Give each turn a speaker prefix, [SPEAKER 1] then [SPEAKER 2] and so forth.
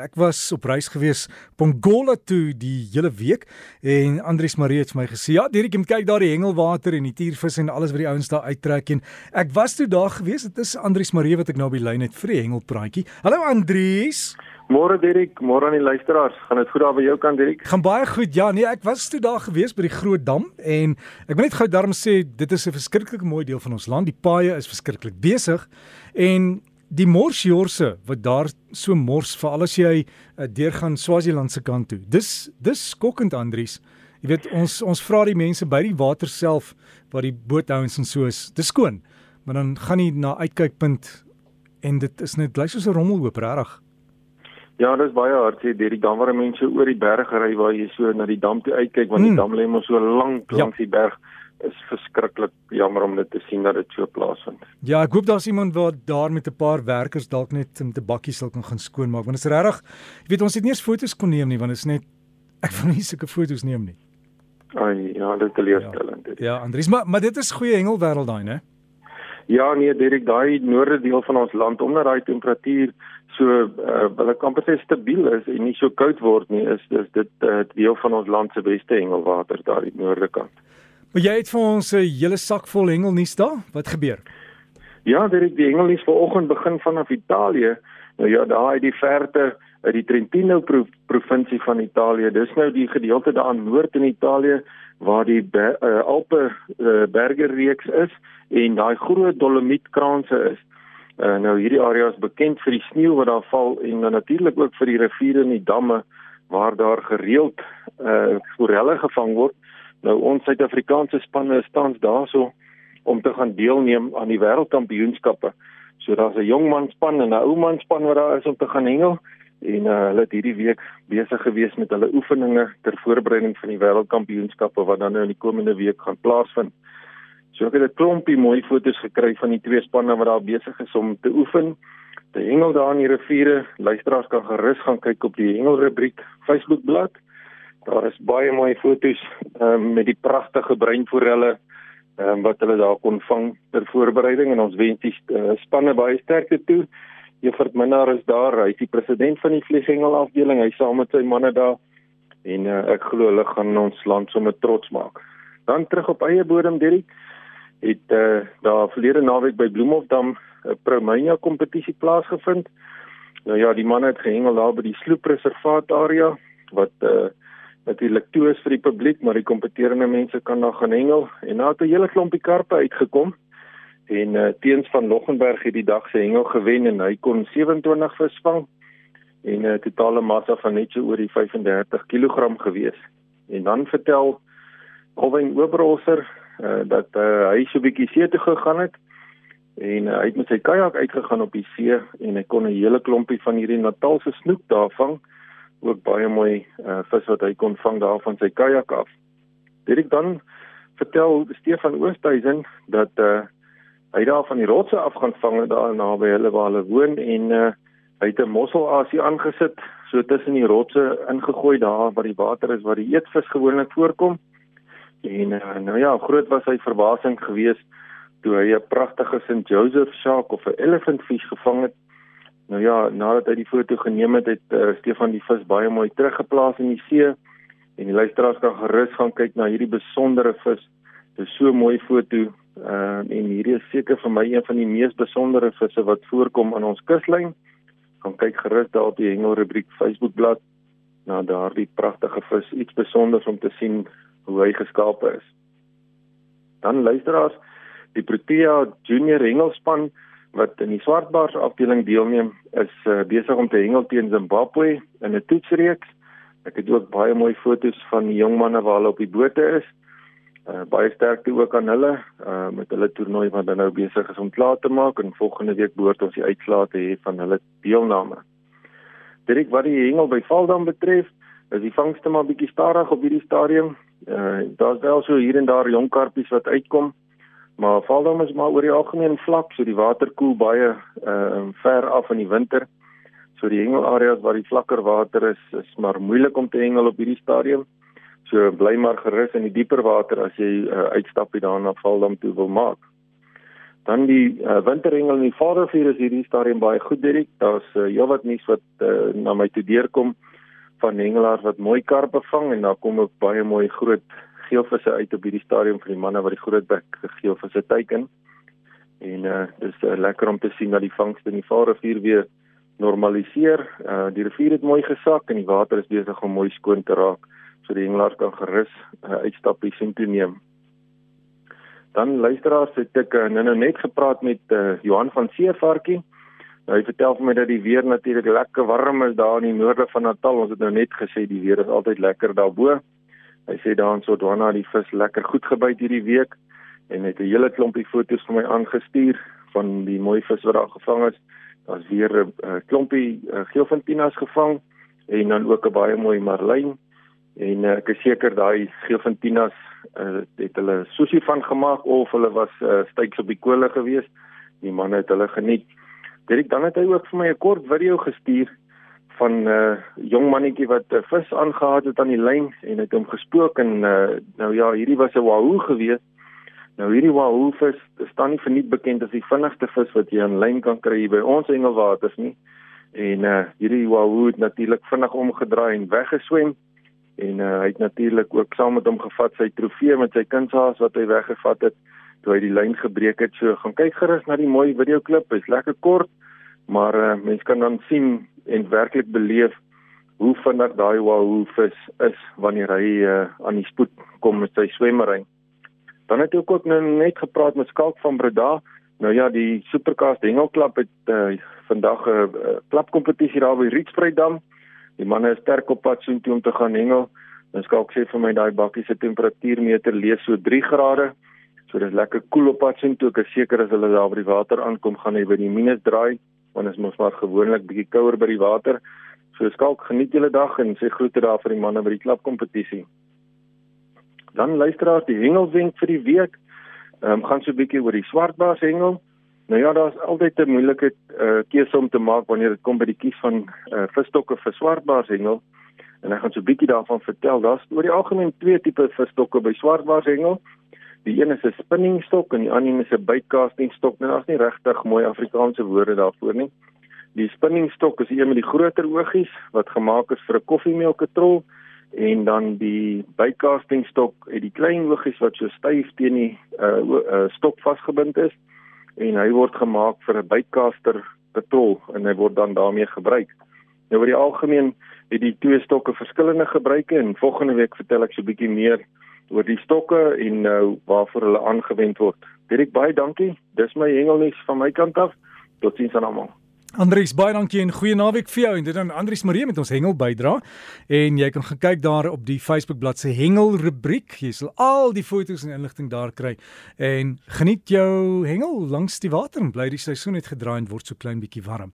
[SPEAKER 1] Ek was op reis gewees Pongola toe die hele week en Andrius Marie het vir my gesê ja, Dirk, jy moet kyk daar die hengelwater en die tiervis en alles wat die ouens daar uittrek en ek was toe daar gewees. Dit is Andrius Marie wat ek nou op die lyn het vir die hengelpraatjie. Hallo Andrius.
[SPEAKER 2] Môre Dirk, môre aan die luisteraars. Gaan dit goed daar by jou kant Dirk?
[SPEAKER 1] Gaan baie goed. Ja, nee, ek was toe daar gewees by die Groot Dam en ek wil net gou daarom sê dit is 'n verskriklik mooi deel van ons land. Die paaie is verskriklik besig en die morsjorse wat daar so mors veral as jy uh, deurgaan Swaziland se kant toe. Dis dis skokkend Andries. Jy weet ons ons vra die mense by die water self waar die boothouens en so is. Dis skoon. Maar dan gaan jy na uitkykpunt en dit is net blyk soos 'n rommelhoop regtig.
[SPEAKER 2] Ja, dit is baie hard sê deur die dam waar mense oor die berg ry waar jy so na die dam toe uitkyk want hmm. die dam lê mos so lank ja. langs ja. die berg is verskriklik jammer om dit te sien dat dit so plaasvind.
[SPEAKER 1] Ja, ek hoop daar's iemand wat daar met 'n paar werkers dalk net met 'n bakkie sal kan gaan skoonmaak want dit is regtig, jy weet ons het nie eens foto's kon neem nie want dit is net ek wil nie sulke foto's neem nie.
[SPEAKER 2] Ai, ja, dit is teleurstellend.
[SPEAKER 1] Ja, ja Andries, maar maar dit is goeie hengelwêreld daai, né?
[SPEAKER 2] Ja, nee, Dirk, daai noorde deel van ons land omdat daai temperatuur so uh, wil ek amper sê stabiel is en nie so koud word nie, is dis dit uh, deel van ons land se beste hengelwater daar die noorde kant.
[SPEAKER 1] Maar jy het vir ons 'n hele sak vol hengelnuus daar. Wat gebeur?
[SPEAKER 2] Ja, dit is die hengelnuus vanoggend begin vanaf Italië. Nou ja, daar uit die verte uit die Trentino pro provinsie van Italië. Dis nou die gedeelte daar aan noord in Italië waar die uh, Alpe uh, bergereeks is en daai groot dolomietkraanse is. Uh, nou hierdie area is bekend vir die sneeu wat daar val en dan natuurlik ook vir die riviere en die damme waar daar gereeld uh forelle gevang word. Nou ons Suid-Afrikaanse spanne staan daarso om te gaan deelneem aan die wêreldkampioenskappe. So daar's 'n jong man span en 'n ou man span wat daar is om te gaan hengel en uh, hulle het hierdie week besig gewees met hulle oefeninge ter voorbereiding van die wêreldkampioenskappe wat dan nou in die komende week gaan plaasvind. So ek het 'n klompie mooi foto's gekry van die twee spanne wat daar besig is om te oefen. Die hengel daar in die riviere. Luisteraars kan gerus gaan kyk op die hengelrubriek Facebook bladsy. Daar is baie mooi foto's um, met die pragtige breinforelle um, wat hulle daar kon vang ter voorbereiding en ons wens die uh, spanne baie sterkte toe. Juffrou Minnar is daar, hy is die president van die vlieghengel afdeling. Hy saam met sy manne daar en uh, ek glo hulle gaan ons land sommer trots maak. Dan terug op eie bodem, Derrick, het uh, daar verlede naweek by Bloemhofdam 'n Promania kompetisie plaasgevind. Nou ja, die manne het gehengel daar by die Sloepreservaat area wat uh, natuurlik toe is vir die publiek, maar die kompeterende mense kan daar gaan hengel en daar het 'n hele klompie karpe uitgekom. En uh, Teens van Loggenberg het die dag se hengel gewen en hy kon 27 vis vang en 'n uh, totale massa van net so oor die 35 kg gewees. En dan vertel Alwyn Oberholzer uh, dat uh, hy so 'n bietjie see toe gegaan het en uh, hy het met sy kajak uitgegaan op die see en hy kon 'n hele klompie van hierdie Natalse snoek daar vang ook baie mooi uh, vis wat hy kon vang daar van sy kajak af. Dit ek dan vertel Stefan Oosthuizen dat uh, hy daar van die rotse af gaan vang daar naby hulle waar hulle woon en uh, hy het 'n mosselasie aangesit so tussen die rotse ingegooi daar waar die water is waar die eetvis gewoonlik voorkom. En uh, nou ja, groot was sy verbasing geweest toe hy 'n pragtige St. Joseph shark of 'n elephant fish gevang het Nou ja, nadat hy die foto geneem het, het uh, Stefan die vis baie mooi teruggeplaas in die see en die luisteraars kan gerus gaan kyk na hierdie besondere vis. Dit is so 'n mooi foto uh, en hierdie is seker vir my een van die mees besondere visse wat voorkom aan ons kuslyn. Gaan kyk gerus daar op die Hengel rubriek Facebook bladsy na daardie pragtige vis, iets spesiaals om te sien hoe hy geskape is. Dan luisteraars, die Protea Junior Hengelspan wat in die swartbaars afdeling deelneem is uh, besig om te hengel teen Zimbabwe in 'n toetsreeks. Ek het ook baie mooi foto's van die jong manne hulle op die bote is. Uh, baie sterkte ook aan hulle uh, met hulle toernooi wat dan nou besig is om klaar te maak en volgende week behoort ons die uitslae te hê van hulle deelname. Direk wat die hengel by Valdam betref, is die vangste maar bietjie stadig op hierdie stadium. Uh, Daar's wel so hier en daar jong karpies wat uitkom. Maar Valdam is maar oor die algemeen vlak, so die water koel baie uh ver af in die winter. So die hengelareas waar die vlakker water is, is maar moeilik om te hengel op hierdie stadium. So bly maar gerus in die dieper water as jy uh, uitstapie daar na Valdam toe wil maak. Dan die uh, winterhengel in die Vadervuur is hierdie stadium baie goed direk. Daar's uh, heelwat nuus wat uh, na my toe deurkom van hengelaars wat mooi karpe vang en daar kom ook baie mooi groot geelvisse uit op hierdie stadium vir die manne wat die grootbek geelvisse teiken. En uh dis uh, lekker om te sien dat die vangste in die Vaalrivier weer normaliseer. Uh die rivier het mooi gesak en die water is besig om mooi skoon te raak so die hengelaars kan gerus uh, uitstappies in toe neem. Dan luisteraars het ek uh, nou net gepraat met uh, Johan van Seevarkie. Nou, hy vertel vir my dat die weer natuurlik lekker warm is daar in die noorde van Natal. Ons het nou net gesê die weer is altyd lekker daarbo. Hy sê daar in Sodwana die vis lekker goed gebyt hierdie week en het 'n hele klompie foto's vir my aangestuur van die mooi vis wat daar gevang is. Daar's weer 'n uh, klompie uh, geelfintinas gevang en dan ook 'n baie mooi marlyn en uh, ek is seker daai geelfintinas uh, het hulle sushi van gemaak of hulle was uh, styks op die kolle gewees. Die manne het hulle geniet. Dit dan het hy ook vir my 'n kort video gestuur van 'n uh, jong mannetjie wat 'n uh, vis aangehaal het aan die lyn en het hom gespook en uh, nou ja, hierdie was 'n wahoo gewees. Nou hierdie wahoo vis staan nie verniet bekend as die vinnigste vis wat jy aan lyn kan kry by ons engelwaters nie. En uh hierdie wahoo het natuurlik vinnig omgedraai en weggeswem en uh, hy het natuurlik ook saam met hom gevat sy trofee met sy kunshaas wat hy weggevat het toe hy die lyn gebreek het. So gaan kyk gerus na die mooi videoklip. Hy's lekker kort, maar uh, mens kan dan sien en werklik beleef hoe vinnig daai wahoo vis is wanneer hy uh, aan die spoed kom met sy swemmery. Dan het ek ook nou net gepraat met Skalk van Breda. Nou ja, die Supercast Hengelklub het uh, vandag 'n uh, klapkompetisie daar by Rietsvryddam. Die manne is sterk op pad soontoe om te gaan hengel. Nou Skalk sê vir my daai bakkie se temperatuurmeter lees so 3 grade. So dis lekker koel cool op pad soontoe. Ek is seker as hulle daar by die water aankom, gaan hy by die minus draai want dit is mos maar gewoonlik bietjie kouer by die water. So skalk geniet julle dag en sê groete daar vir die manne by die klapkompetisie. Dan luisteraars die hengelwenk vir die week. Ehm um, gaan so 'n bietjie oor die swartbaars hengel. Nou ja, daar's altyd 'n moeilike uh, keuse om te maak wanneer dit kom by die kies van uh, visstokke vir swartbaars hengel. En ek gaan so 'n bietjie daarvan vertel. Daar's oor die algemeen twee tipe visstokke by swartbaars hengel. Die een is 'n spinning stok en die ander is 'n bytecasting stok. Nou daar's nie regtig mooi Afrikaanse woorde daarvoor nie. Die spinning stok is een met die groter oogies wat gemaak is vir 'n koffiemeelkatrol en dan die bytecasting stok het die klein oogies wat so styf teen die uh, uh stok vasgebind is en hy word gemaak vir 'n bytcaster katrol en hy word dan daarmee gebruik. Nou oor die algemeen het die twee stokke verskillende gebruike en volgende week vertel ek so 'n bietjie meer oor die stokke en nou waarvoor hulle aangewend word. Dirk baie dankie. Dis my hengelnuus van my kant af. Totsiens aan almal.
[SPEAKER 1] Andries baie dankie en goeie naweek vir jou en dit dan Andries Marie met ons hengel bydra en jy kan gaan kyk daar op die Facebook bladsy hengel rubriek jy sal al die foto's en inligting daar kry en geniet jou hengel langs die water en bly die seisoen het gedraai en word so klein bietjie warm